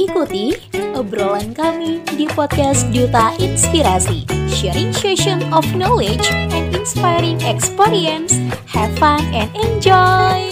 Ikuti obrolan kami di podcast Duta Inspirasi, sharing session of knowledge and inspiring experience. Have fun and enjoy!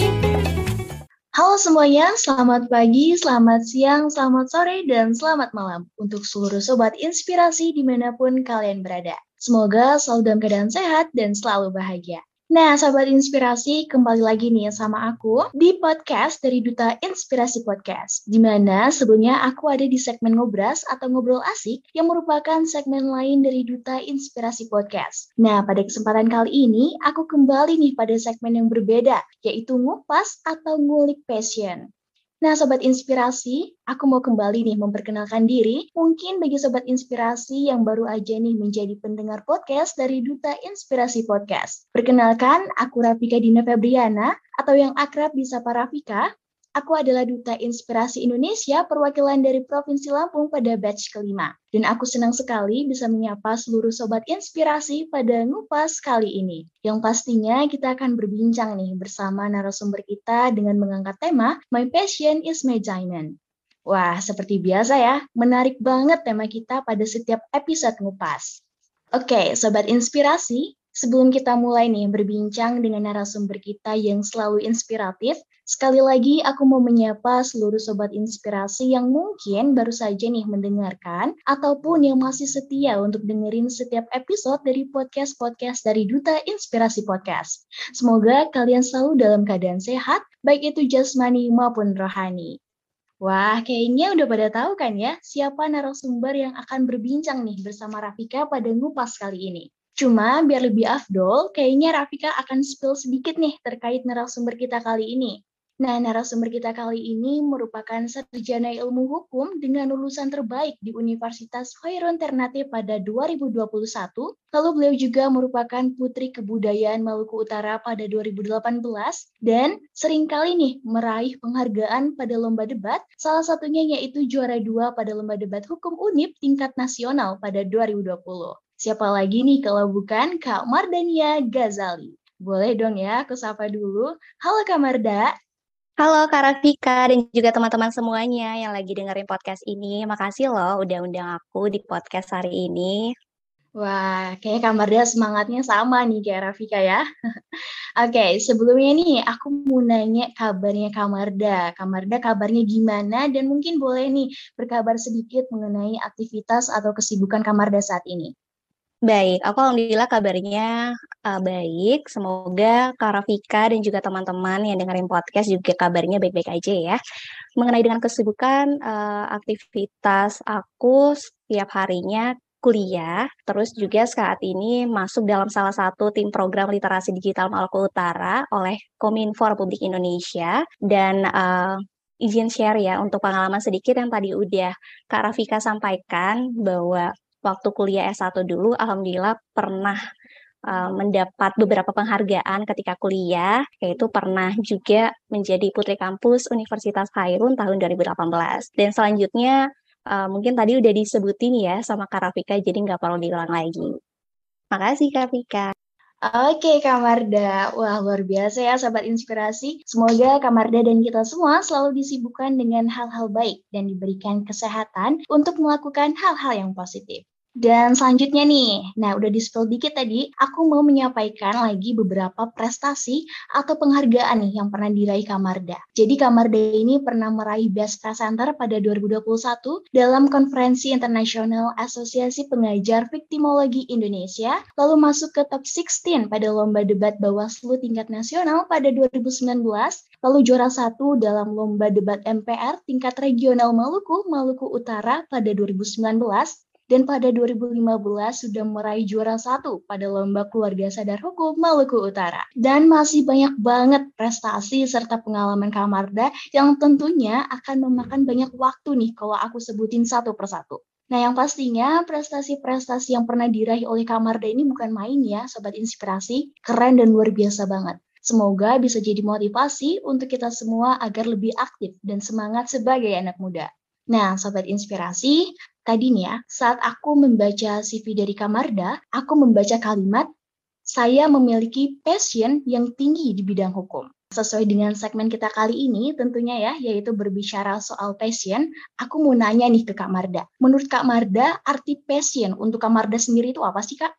Halo semuanya, selamat pagi, selamat siang, selamat sore, dan selamat malam untuk seluruh sobat inspirasi di mana pun kalian berada. Semoga selalu dalam keadaan sehat dan selalu bahagia. Nah, sahabat inspirasi, kembali lagi nih sama aku di podcast dari Duta Inspirasi Podcast. Di mana sebelumnya aku ada di segmen Ngobras atau Ngobrol Asik yang merupakan segmen lain dari Duta Inspirasi Podcast. Nah, pada kesempatan kali ini aku kembali nih pada segmen yang berbeda, yaitu Ngupas atau Ngulik Passion. Nah, Sobat Inspirasi, aku mau kembali nih memperkenalkan diri. Mungkin bagi Sobat Inspirasi yang baru aja nih menjadi pendengar podcast dari Duta Inspirasi Podcast. Perkenalkan, aku Rafika Dina Febriana, atau yang akrab disapa Rafika. Aku adalah Duta Inspirasi Indonesia perwakilan dari Provinsi Lampung pada batch kelima. Dan aku senang sekali bisa menyapa seluruh Sobat Inspirasi pada Ngupas kali ini. Yang pastinya kita akan berbincang nih bersama narasumber kita dengan mengangkat tema My Passion is My Diamond. Wah, seperti biasa ya, menarik banget tema kita pada setiap episode Ngupas. Oke, Sobat Inspirasi, Sebelum kita mulai nih berbincang dengan narasumber kita yang selalu inspiratif, sekali lagi aku mau menyapa seluruh sobat inspirasi yang mungkin baru saja nih mendengarkan ataupun yang masih setia untuk dengerin setiap episode dari podcast-podcast dari Duta Inspirasi Podcast. Semoga kalian selalu dalam keadaan sehat, baik itu jasmani maupun rohani. Wah, kayaknya udah pada tahu kan ya siapa narasumber yang akan berbincang nih bersama Rafika pada ngupas kali ini. Cuma biar lebih afdol, kayaknya Rafika akan spill sedikit nih terkait narasumber kita kali ini. Nah, narasumber kita kali ini merupakan sarjana ilmu hukum dengan lulusan terbaik di Universitas Khairun Ternate pada 2021. Lalu beliau juga merupakan Putri Kebudayaan Maluku Utara pada 2018 dan sering kali nih meraih penghargaan pada lomba debat, salah satunya yaitu juara dua pada lomba debat hukum UNIP tingkat nasional pada 2020. Siapa lagi nih kalau bukan Kak Mardania Gazali. Boleh dong ya aku sapa dulu. Halo Kak Marda. Halo Kak Rafika dan juga teman-teman semuanya yang lagi dengerin podcast ini. Makasih loh udah undang aku di podcast hari ini. Wah, kayaknya Kak Marda semangatnya sama nih kayak Rafika ya. Oke, okay, sebelumnya nih aku mau nanya kabarnya Kak Marda. Kak Marda kabarnya gimana dan mungkin boleh nih berkabar sedikit mengenai aktivitas atau kesibukan Kak Marda saat ini. Baik, aku alhamdulillah kabarnya uh, baik. Semoga Kak Rafika dan juga teman-teman yang dengerin podcast juga kabarnya baik-baik aja ya. Mengenai dengan kesibukan uh, aktivitas aku setiap harinya kuliah, terus juga saat ini masuk dalam salah satu tim program literasi digital Maluku Utara oleh Kominfo Republik Indonesia dan uh, izin share ya untuk pengalaman sedikit yang tadi udah Kak Rafika sampaikan bahwa waktu kuliah S1 dulu alhamdulillah pernah uh, mendapat beberapa penghargaan ketika kuliah, yaitu pernah juga menjadi Putri Kampus Universitas Khairun tahun 2018. Dan selanjutnya uh, mungkin tadi udah disebutin ya sama Kak Rafika, jadi nggak perlu diulang lagi. Makasih Kak Rafika. Oke Kak Marda, wah luar biasa ya sahabat inspirasi. Semoga Kak Marda dan kita semua selalu disibukkan dengan hal-hal baik dan diberikan kesehatan untuk melakukan hal-hal yang positif. Dan selanjutnya nih, nah udah di spill dikit tadi, aku mau menyampaikan lagi beberapa prestasi atau penghargaan nih yang pernah diraih Kamarda. Jadi Kamarda ini pernah meraih Best Presenter pada 2021 dalam konferensi internasional Asosiasi Pengajar Viktimologi Indonesia, lalu masuk ke top 16 pada lomba debat Bawaslu tingkat nasional pada 2019, lalu juara satu dalam lomba debat MPR tingkat regional Maluku, Maluku Utara pada 2019, dan pada 2015 sudah meraih juara satu pada Lomba Keluarga Sadar Hukum Maluku Utara. Dan masih banyak banget prestasi serta pengalaman Kamarda yang tentunya akan memakan banyak waktu nih kalau aku sebutin satu persatu. Nah, yang pastinya prestasi-prestasi yang pernah diraih oleh Kamarda ini bukan main ya, Sobat Inspirasi. Keren dan luar biasa banget. Semoga bisa jadi motivasi untuk kita semua agar lebih aktif dan semangat sebagai anak muda. Nah, Sobat Inspirasi, Tadi nih ya, saat aku membaca CV dari Kamarda, aku membaca kalimat, saya memiliki passion yang tinggi di bidang hukum. Sesuai dengan segmen kita kali ini tentunya ya, yaitu berbicara soal passion, aku mau nanya nih ke Kak Marda. Menurut Kak Marda, arti passion untuk Kak Marda sendiri itu apa sih Kak?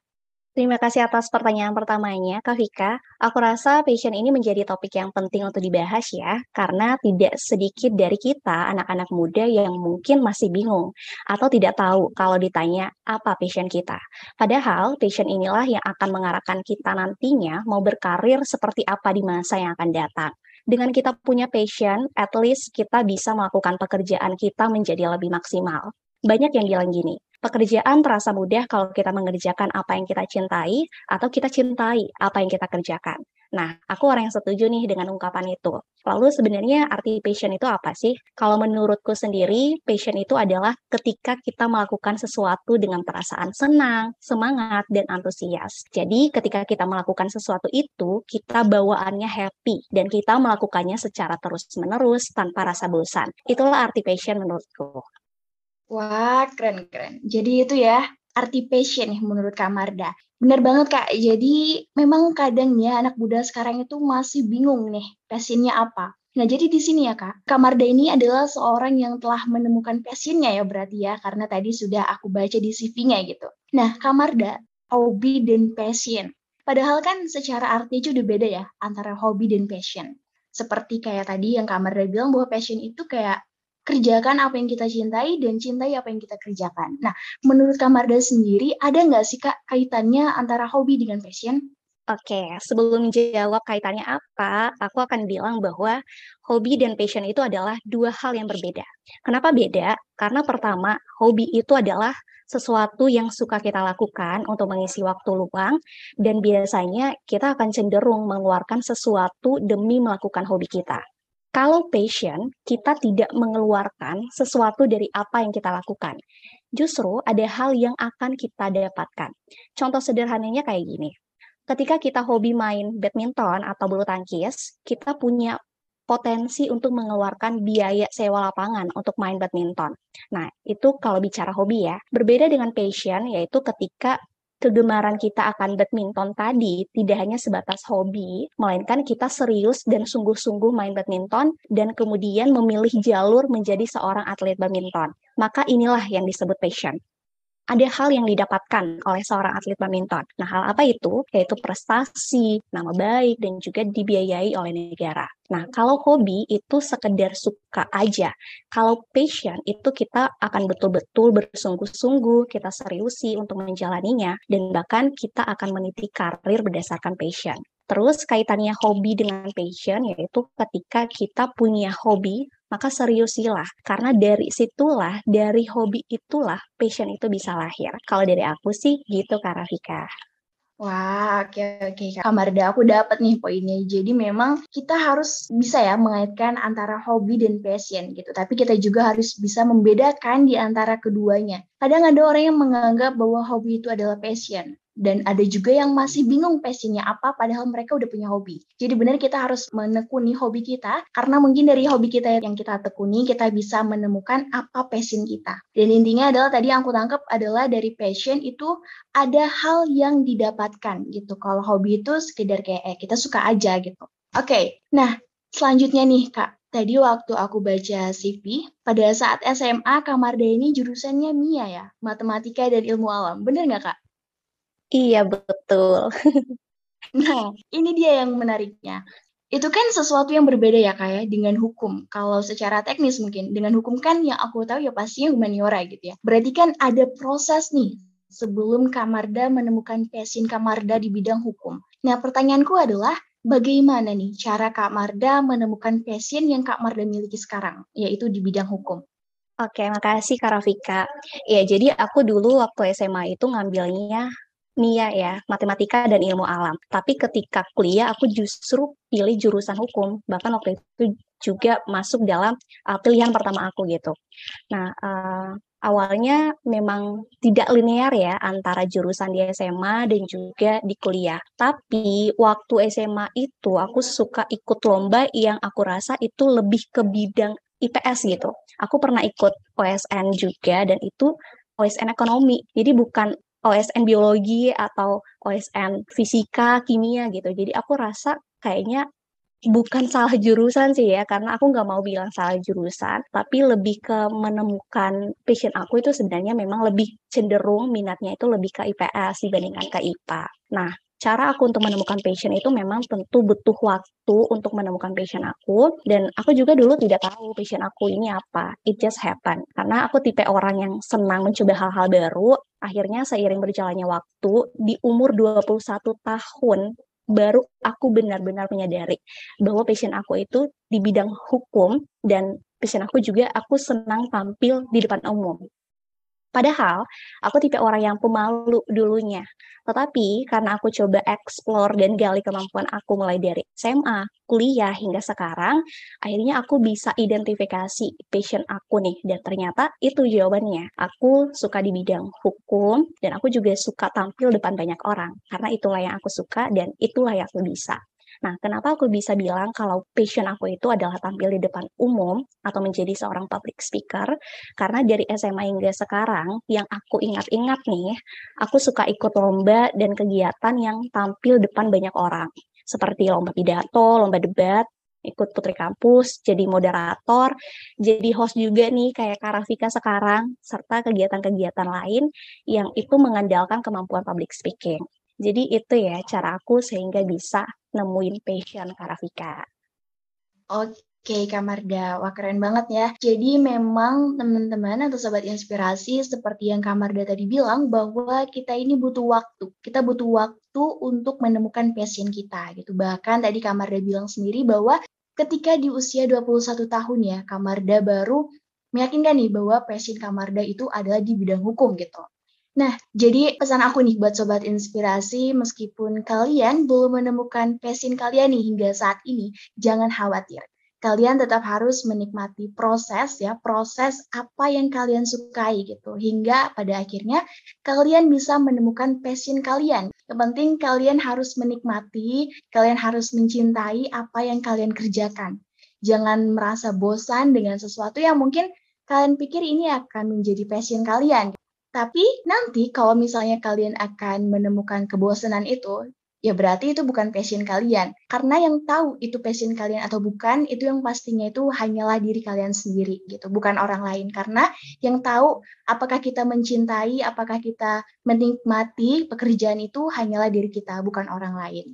Terima kasih atas pertanyaan pertamanya, Kak Vika. Aku rasa passion ini menjadi topik yang penting untuk dibahas ya, karena tidak sedikit dari kita, anak-anak muda yang mungkin masih bingung atau tidak tahu kalau ditanya apa passion kita. Padahal passion inilah yang akan mengarahkan kita nantinya mau berkarir seperti apa di masa yang akan datang dengan kita punya passion, at least kita bisa melakukan pekerjaan kita menjadi lebih maksimal. Banyak yang bilang gini, pekerjaan terasa mudah kalau kita mengerjakan apa yang kita cintai atau kita cintai apa yang kita kerjakan. Nah, aku orang yang setuju nih dengan ungkapan itu. Lalu sebenarnya arti passion itu apa sih? Kalau menurutku sendiri, passion itu adalah ketika kita melakukan sesuatu dengan perasaan senang, semangat, dan antusias. Jadi ketika kita melakukan sesuatu itu, kita bawaannya happy dan kita melakukannya secara terus-menerus tanpa rasa bosan. Itulah arti passion menurutku. Wah, keren-keren. Jadi itu ya, arti passion nih menurut Kak Marda. Bener banget Kak, jadi memang kadang ya anak muda sekarang itu masih bingung nih passionnya apa. Nah jadi di sini ya Kak, Kak Marda ini adalah seorang yang telah menemukan passionnya ya berarti ya, karena tadi sudah aku baca di CV-nya gitu. Nah Kak Marda, hobi dan passion. Padahal kan secara arti itu udah beda ya antara hobi dan passion. Seperti kayak tadi yang Kak Marda bilang bahwa passion itu kayak kerjakan apa yang kita cintai dan cintai apa yang kita kerjakan. Nah, menurut Kak Marda sendiri, ada nggak sih Kak kaitannya antara hobi dengan passion? Oke, sebelum jawab kaitannya apa, aku akan bilang bahwa hobi dan passion itu adalah dua hal yang berbeda. Kenapa beda? Karena pertama, hobi itu adalah sesuatu yang suka kita lakukan untuk mengisi waktu luang, dan biasanya kita akan cenderung mengeluarkan sesuatu demi melakukan hobi kita. Kalau passion, kita tidak mengeluarkan sesuatu dari apa yang kita lakukan. Justru ada hal yang akan kita dapatkan. Contoh sederhananya kayak gini. Ketika kita hobi main badminton atau bulu tangkis, kita punya potensi untuk mengeluarkan biaya sewa lapangan untuk main badminton. Nah, itu kalau bicara hobi ya. Berbeda dengan passion, yaitu ketika kegemaran kita akan badminton tadi tidak hanya sebatas hobi, melainkan kita serius dan sungguh-sungguh main badminton dan kemudian memilih jalur menjadi seorang atlet badminton. Maka inilah yang disebut passion ada hal yang didapatkan oleh seorang atlet badminton. Nah, hal apa itu? Yaitu prestasi, nama baik, dan juga dibiayai oleh negara. Nah, kalau hobi itu sekedar suka aja. Kalau passion itu kita akan betul-betul bersungguh-sungguh, kita seriusi untuk menjalaninya, dan bahkan kita akan meniti karir berdasarkan passion. Terus kaitannya hobi dengan passion yaitu ketika kita punya hobi maka seriusilah karena dari situlah dari hobi itulah passion itu bisa lahir. Kalau dari aku sih gitu Kak Rafika. Wah, oke oke Kak Marda, aku dapat nih poinnya. Jadi memang kita harus bisa ya mengaitkan antara hobi dan passion gitu. Tapi kita juga harus bisa membedakan di antara keduanya. Kadang ada orang yang menganggap bahwa hobi itu adalah passion dan ada juga yang masih bingung passionnya apa padahal mereka udah punya hobi. Jadi benar kita harus menekuni hobi kita karena mungkin dari hobi kita yang kita tekuni kita bisa menemukan apa passion kita. Dan intinya adalah tadi yang aku tangkap adalah dari passion itu ada hal yang didapatkan gitu. Kalau hobi itu sekedar kayak eh, kita suka aja gitu. Oke, okay. nah selanjutnya nih Kak, Tadi waktu aku baca CV, pada saat SMA Kamarda ini jurusannya MIA ya, Matematika dan Ilmu Alam. Bener nggak Kak? Iya, betul. Nah, ini dia yang menariknya. Itu kan sesuatu yang berbeda ya Kak ya dengan hukum. Kalau secara teknis mungkin dengan hukum kan yang aku tahu ya pastinya humaniora gitu ya. Berarti kan ada proses nih sebelum Kamarda menemukan passion Kamarda di bidang hukum. Nah, pertanyaanku adalah bagaimana nih cara Kak Marda menemukan passion yang Kak Marda miliki sekarang, yaitu di bidang hukum? Oke, makasih Kak Rafika. Ya, jadi aku dulu waktu SMA itu ngambilnya Nia ya, matematika dan ilmu alam. Tapi ketika kuliah aku justru pilih jurusan hukum. Bahkan waktu itu juga masuk dalam uh, pilihan pertama aku gitu. Nah, uh, awalnya memang tidak linear ya antara jurusan di SMA dan juga di kuliah. Tapi waktu SMA itu aku suka ikut lomba yang aku rasa itu lebih ke bidang IPS gitu. Aku pernah ikut OSN juga dan itu OSN ekonomi. Jadi bukan OSN biologi atau OSN fisika, kimia gitu. Jadi aku rasa kayaknya bukan salah jurusan sih ya, karena aku nggak mau bilang salah jurusan, tapi lebih ke menemukan passion aku itu sebenarnya memang lebih cenderung minatnya itu lebih ke IPS dibandingkan ke IPA. Nah, cara aku untuk menemukan passion itu memang tentu butuh waktu untuk menemukan passion aku. Dan aku juga dulu tidak tahu passion aku ini apa. It just happen karena aku tipe orang yang senang mencoba hal-hal baru akhirnya seiring berjalannya waktu di umur 21 tahun baru aku benar-benar menyadari bahwa passion aku itu di bidang hukum dan passion aku juga aku senang tampil di depan umum. Padahal aku tipe orang yang pemalu dulunya. Tetapi karena aku coba explore dan gali kemampuan aku mulai dari SMA, kuliah hingga sekarang, akhirnya aku bisa identifikasi passion aku nih. Dan ternyata itu jawabannya. Aku suka di bidang hukum dan aku juga suka tampil depan banyak orang. Karena itulah yang aku suka dan itulah yang aku bisa. Nah, kenapa aku bisa bilang kalau passion aku itu adalah tampil di depan umum atau menjadi seorang public speaker? Karena dari SMA hingga sekarang, yang aku ingat-ingat nih, aku suka ikut lomba dan kegiatan yang tampil depan banyak orang. Seperti lomba pidato, lomba debat, ikut Putri Kampus, jadi moderator, jadi host juga nih kayak Karafika sekarang, serta kegiatan-kegiatan lain yang itu mengandalkan kemampuan public speaking. Jadi itu ya cara aku sehingga bisa nemuin passion Karafika. Oke, Kak Marda. Wah, keren banget ya. Jadi memang teman-teman atau sobat inspirasi seperti yang Kak Marda tadi bilang bahwa kita ini butuh waktu. Kita butuh waktu untuk menemukan passion kita gitu. Bahkan tadi Kak Marda bilang sendiri bahwa ketika di usia 21 tahun ya, Kak Marda baru meyakinkan nih bahwa passion Kak Marda itu adalah di bidang hukum gitu. Nah, jadi pesan aku nih buat sobat inspirasi, meskipun kalian belum menemukan passion kalian nih hingga saat ini, jangan khawatir. Kalian tetap harus menikmati proses ya, proses apa yang kalian sukai gitu. Hingga pada akhirnya kalian bisa menemukan passion kalian. Yang penting kalian harus menikmati, kalian harus mencintai apa yang kalian kerjakan. Jangan merasa bosan dengan sesuatu yang mungkin kalian pikir ini akan menjadi passion kalian. Tapi nanti kalau misalnya kalian akan menemukan kebosanan itu, ya berarti itu bukan passion kalian. Karena yang tahu itu passion kalian atau bukan, itu yang pastinya itu hanyalah diri kalian sendiri gitu, bukan orang lain. Karena yang tahu apakah kita mencintai, apakah kita menikmati pekerjaan itu hanyalah diri kita, bukan orang lain.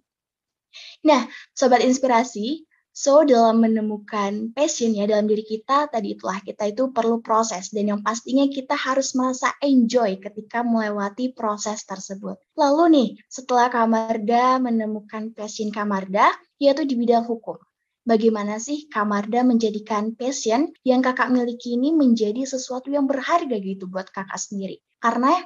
Nah, sobat inspirasi, So, dalam menemukan passion ya dalam diri kita, tadi itulah kita itu perlu proses. Dan yang pastinya kita harus merasa enjoy ketika melewati proses tersebut. Lalu nih, setelah Kamarda menemukan passion Kamarda, yaitu di bidang hukum. Bagaimana sih Kamarda menjadikan passion yang kakak miliki ini menjadi sesuatu yang berharga gitu buat kakak sendiri? Karena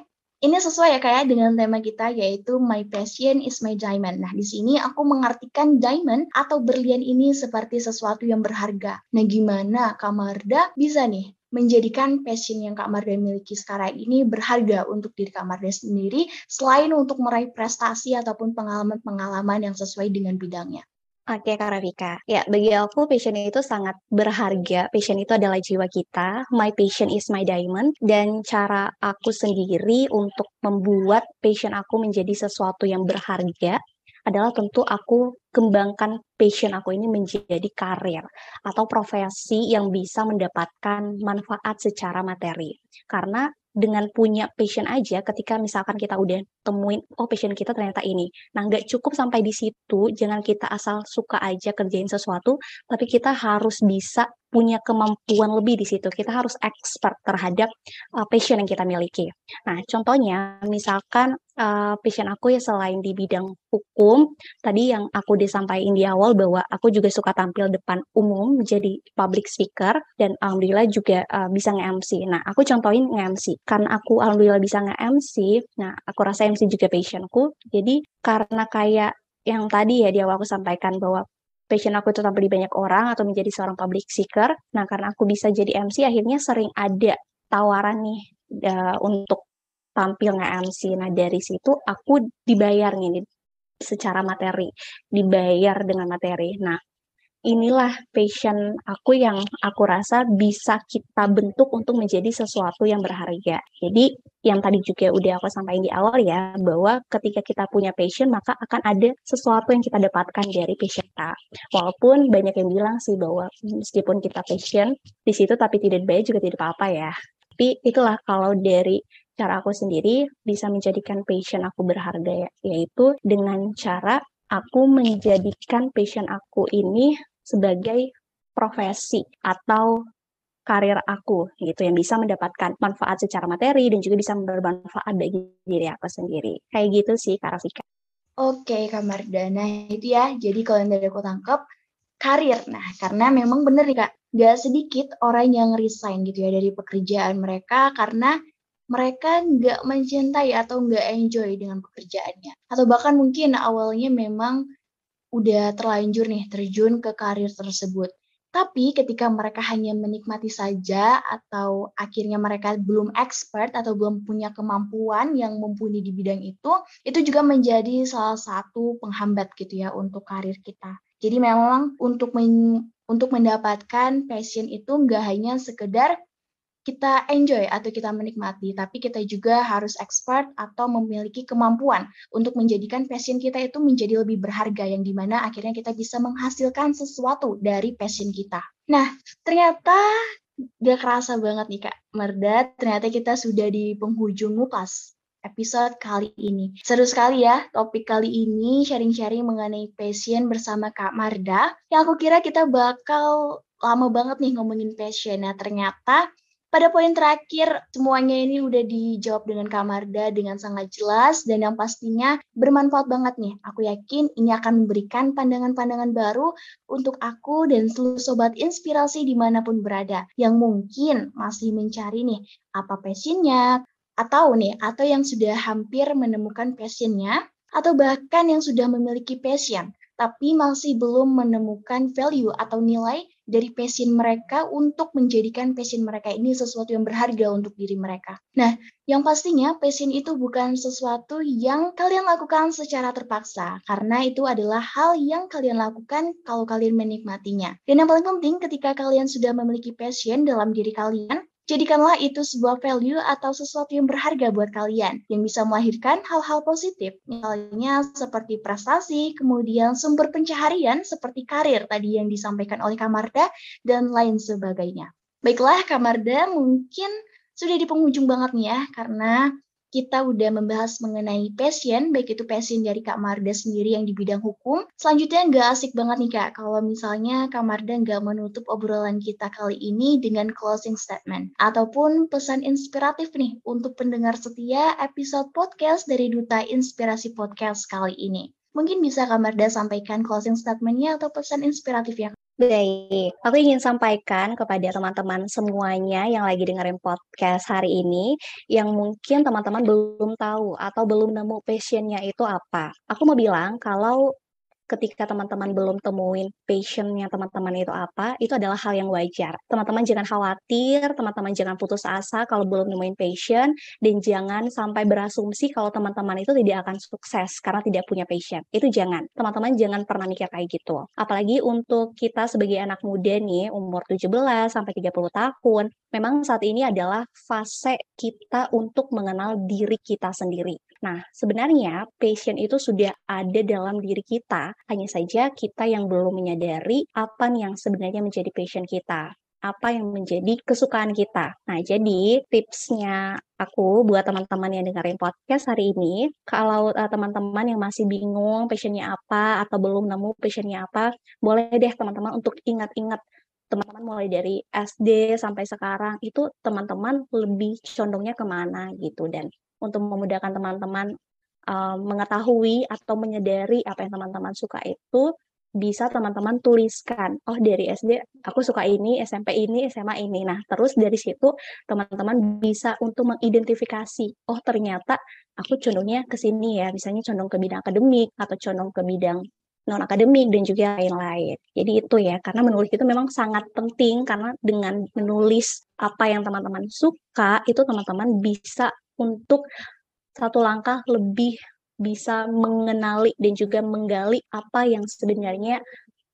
ini sesuai ya kayak dengan tema kita yaitu My Passion is My Diamond. Nah, di sini aku mengartikan diamond atau berlian ini seperti sesuatu yang berharga. Nah, gimana Kak Marda bisa nih menjadikan passion yang Kak Marda miliki sekarang ini berharga untuk diri Kak Marda sendiri selain untuk meraih prestasi ataupun pengalaman-pengalaman yang sesuai dengan bidangnya. Oke, Kak Rafika. Ya, bagi aku passion itu sangat berharga. Passion itu adalah jiwa kita. My passion is my diamond. Dan cara aku sendiri untuk membuat passion aku menjadi sesuatu yang berharga adalah tentu aku kembangkan passion aku ini menjadi karir atau profesi yang bisa mendapatkan manfaat secara materi. Karena dengan punya passion aja ketika misalkan kita udah temuin oh passion kita ternyata ini. Nah nggak cukup sampai di situ jangan kita asal suka aja kerjain sesuatu tapi kita harus bisa punya kemampuan lebih di situ. Kita harus expert terhadap uh, passion yang kita miliki. Nah contohnya misalkan uh, passion aku ya selain di bidang hukum tadi yang aku disampaikan di awal bahwa aku juga suka tampil depan umum jadi public speaker dan alhamdulillah juga uh, bisa nge-MC nah aku contohin nge-MC karena aku alhamdulillah bisa nge-MC, nah aku rasa MC juga passionku. Jadi karena kayak yang tadi ya di awal aku sampaikan bahwa passion aku itu tampil di banyak orang atau menjadi seorang public speaker. Nah karena aku bisa jadi MC akhirnya sering ada tawaran nih uh, untuk tampil nge-MC. Nah dari situ aku dibayar nih secara materi, dibayar dengan materi. Nah inilah passion aku yang aku rasa bisa kita bentuk untuk menjadi sesuatu yang berharga. Jadi yang tadi juga udah aku sampaikan di awal ya, bahwa ketika kita punya passion maka akan ada sesuatu yang kita dapatkan dari passion kita. Walaupun banyak yang bilang sih bahwa meskipun kita passion di situ tapi tidak baik juga tidak apa-apa ya. Tapi itulah kalau dari cara aku sendiri bisa menjadikan passion aku berharga ya, yaitu dengan cara aku menjadikan passion aku ini sebagai profesi atau karir aku gitu yang bisa mendapatkan manfaat secara materi dan juga bisa bermanfaat bagi diri aku sendiri. Kayak gitu sih Kak Rafika. Oke Kak Mardana, itu ya. Jadi kalau yang dari aku tangkap, karir. Nah, karena memang bener nih Kak, gak sedikit orang yang resign gitu ya dari pekerjaan mereka karena mereka nggak mencintai atau nggak enjoy dengan pekerjaannya. Atau bahkan mungkin awalnya memang udah terlanjur nih terjun ke karir tersebut. Tapi ketika mereka hanya menikmati saja atau akhirnya mereka belum expert atau belum punya kemampuan yang mumpuni di bidang itu, itu juga menjadi salah satu penghambat gitu ya untuk karir kita. Jadi memang untuk men, untuk mendapatkan passion itu nggak hanya sekedar kita enjoy atau kita menikmati, tapi kita juga harus expert atau memiliki kemampuan untuk menjadikan passion kita itu menjadi lebih berharga, yang di mana akhirnya kita bisa menghasilkan sesuatu dari passion kita. Nah, ternyata gak kerasa banget nih Kak Merda, ternyata kita sudah di penghujung ngupas episode kali ini. Seru sekali ya topik kali ini sharing-sharing mengenai passion bersama Kak Marda. Yang aku kira kita bakal lama banget nih ngomongin passion. Nah ternyata pada poin terakhir, semuanya ini udah dijawab dengan Kamarda dengan sangat jelas dan yang pastinya bermanfaat banget nih. Aku yakin ini akan memberikan pandangan-pandangan baru untuk aku dan seluruh sobat inspirasi di mana pun berada yang mungkin masih mencari nih apa passionnya atau nih atau yang sudah hampir menemukan passionnya atau bahkan yang sudah memiliki passion tapi masih belum menemukan value atau nilai dari passion mereka untuk menjadikan passion mereka ini sesuatu yang berharga untuk diri mereka. Nah, yang pastinya passion itu bukan sesuatu yang kalian lakukan secara terpaksa, karena itu adalah hal yang kalian lakukan kalau kalian menikmatinya. Dan yang paling penting ketika kalian sudah memiliki passion dalam diri kalian, Jadikanlah itu sebuah value atau sesuatu yang berharga buat kalian, yang bisa melahirkan hal-hal positif, misalnya seperti prestasi, kemudian sumber pencaharian seperti karir tadi yang disampaikan oleh Kamarda, dan lain sebagainya. Baiklah Kamarda, mungkin sudah di penghujung banget nih ya, karena kita udah membahas mengenai passion, baik itu passion dari Kak Marda sendiri yang di bidang hukum. Selanjutnya nggak asik banget nih Kak, kalau misalnya Kak Marda nggak menutup obrolan kita kali ini dengan closing statement, ataupun pesan inspiratif nih untuk pendengar setia episode podcast dari Duta Inspirasi Podcast kali ini. Mungkin bisa Kak Marda sampaikan closing statementnya atau pesan inspiratif ya Baik, aku ingin sampaikan kepada teman-teman semuanya yang lagi dengerin podcast hari ini, yang mungkin teman-teman belum tahu atau belum nemu passionnya itu apa. Aku mau bilang kalau ketika teman-teman belum temuin passionnya teman-teman itu apa, itu adalah hal yang wajar. Teman-teman jangan khawatir, teman-teman jangan putus asa kalau belum nemuin passion, dan jangan sampai berasumsi kalau teman-teman itu tidak akan sukses karena tidak punya passion. Itu jangan. Teman-teman jangan pernah mikir kayak gitu. Apalagi untuk kita sebagai anak muda nih, umur 17 sampai 30 tahun, memang saat ini adalah fase kita untuk mengenal diri kita sendiri. Nah, sebenarnya passion itu sudah ada dalam diri kita, hanya saja kita yang belum menyadari apa yang sebenarnya menjadi passion kita apa yang menjadi kesukaan kita. Nah, jadi tipsnya aku buat teman-teman yang dengerin podcast hari ini, kalau uh, teman-teman yang masih bingung passionnya apa atau belum nemu passionnya apa, boleh deh teman-teman untuk ingat-ingat teman-teman mulai dari SD sampai sekarang itu teman-teman lebih condongnya ke mana gitu. Dan untuk memudahkan teman-teman uh, mengetahui atau menyadari apa yang teman-teman suka itu bisa teman-teman tuliskan oh dari SD aku suka ini SMP ini SMA ini. Nah terus dari situ teman-teman bisa untuk mengidentifikasi oh ternyata aku condongnya ke sini ya. Misalnya condong ke bidang akademik atau condong ke bidang non akademik dan juga lain-lain. Jadi itu ya, karena menulis itu memang sangat penting karena dengan menulis apa yang teman-teman suka itu teman-teman bisa untuk satu langkah lebih bisa mengenali dan juga menggali apa yang sebenarnya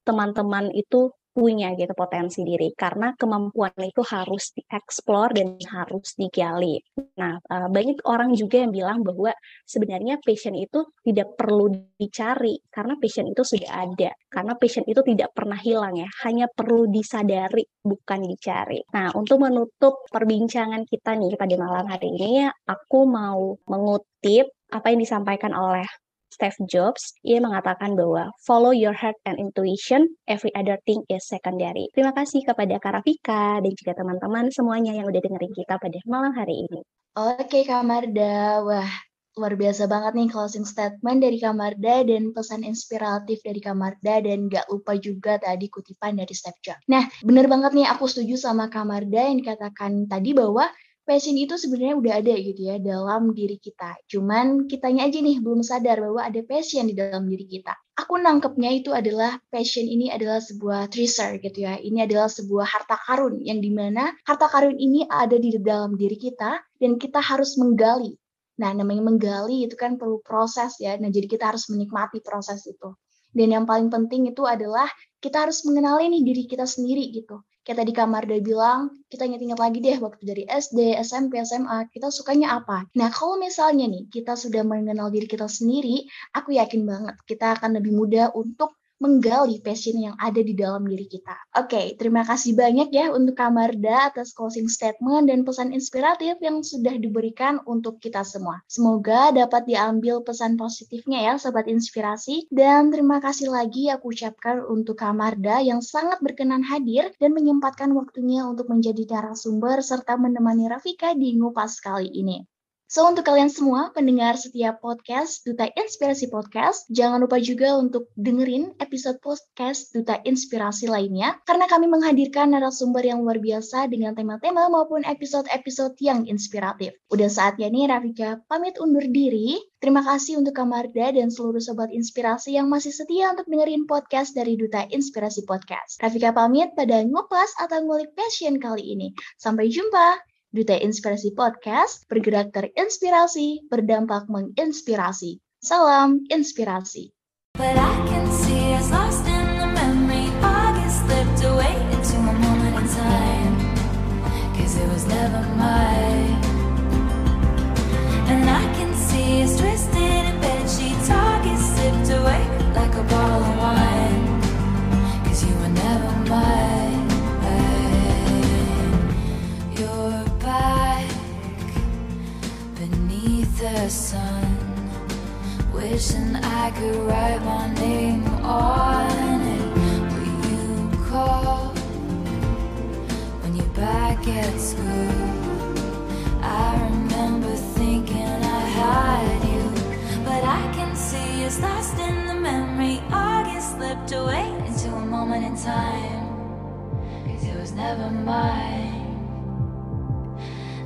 teman-teman itu punya gitu potensi diri karena kemampuan itu harus dieksplor dan harus digali. Nah, uh, banyak orang juga yang bilang bahwa sebenarnya passion itu tidak perlu dicari karena passion itu sudah ada. Karena passion itu tidak pernah hilang ya, hanya perlu disadari bukan dicari. Nah, untuk menutup perbincangan kita nih pada malam hari ini, aku mau mengutip apa yang disampaikan oleh Steve Jobs, ia mengatakan bahwa follow your heart and intuition, every other thing is secondary. Terima kasih kepada Karafika dan juga teman-teman semuanya yang udah dengerin kita pada malam hari ini. Oke Kak Marda, wah luar biasa banget nih closing statement dari Kamarda dan pesan inspiratif dari Kamarda dan gak lupa juga tadi kutipan dari Steve Jobs. Nah, bener banget nih aku setuju sama Kamarda yang dikatakan tadi bahwa passion itu sebenarnya udah ada gitu ya dalam diri kita. Cuman kitanya aja nih belum sadar bahwa ada passion di dalam diri kita. Aku nangkepnya itu adalah passion ini adalah sebuah treasure gitu ya. Ini adalah sebuah harta karun yang di mana harta karun ini ada di dalam diri kita dan kita harus menggali. Nah, namanya menggali itu kan perlu proses ya. Nah, jadi kita harus menikmati proses itu. Dan yang paling penting itu adalah kita harus mengenali nih diri kita sendiri gitu kayak tadi kamar dia bilang, kita ingat-ingat lagi deh waktu dari SD, SMP, SMA, kita sukanya apa. Nah, kalau misalnya nih kita sudah mengenal diri kita sendiri, aku yakin banget kita akan lebih mudah untuk menggali passion yang ada di dalam diri kita. Oke, okay, terima kasih banyak ya untuk Kamarda atas closing statement dan pesan inspiratif yang sudah diberikan untuk kita semua. Semoga dapat diambil pesan positifnya ya Sobat Inspirasi. Dan terima kasih lagi aku ucapkan untuk Kamarda yang sangat berkenan hadir dan menyempatkan waktunya untuk menjadi narasumber serta menemani Rafika di Ngupas kali ini. So, untuk kalian semua pendengar setiap podcast Duta Inspirasi Podcast, jangan lupa juga untuk dengerin episode podcast Duta Inspirasi lainnya, karena kami menghadirkan narasumber yang luar biasa dengan tema-tema maupun episode-episode yang inspiratif. Udah saatnya nih Rafika pamit undur diri. Terima kasih untuk Kamarda dan seluruh sobat inspirasi yang masih setia untuk dengerin podcast dari Duta Inspirasi Podcast. Rafika pamit pada ngupas atau ngulik passion kali ini. Sampai jumpa! Duta Inspirasi Podcast, bergerak terinspirasi, berdampak menginspirasi. Salam inspirasi. But I can see the sun. Wishing I could write my name on it. Will you call when you're back at school? I remember thinking I had you, but I can see it's lost in the memory. August slipped away into a moment in time. Cause it was never mine.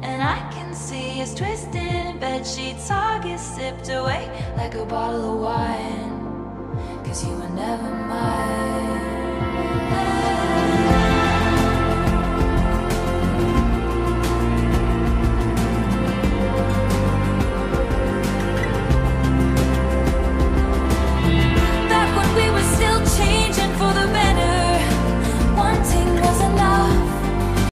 And I can see it's twisted bed sheets all get sipped away like a bottle of wine. Cause you were never mine.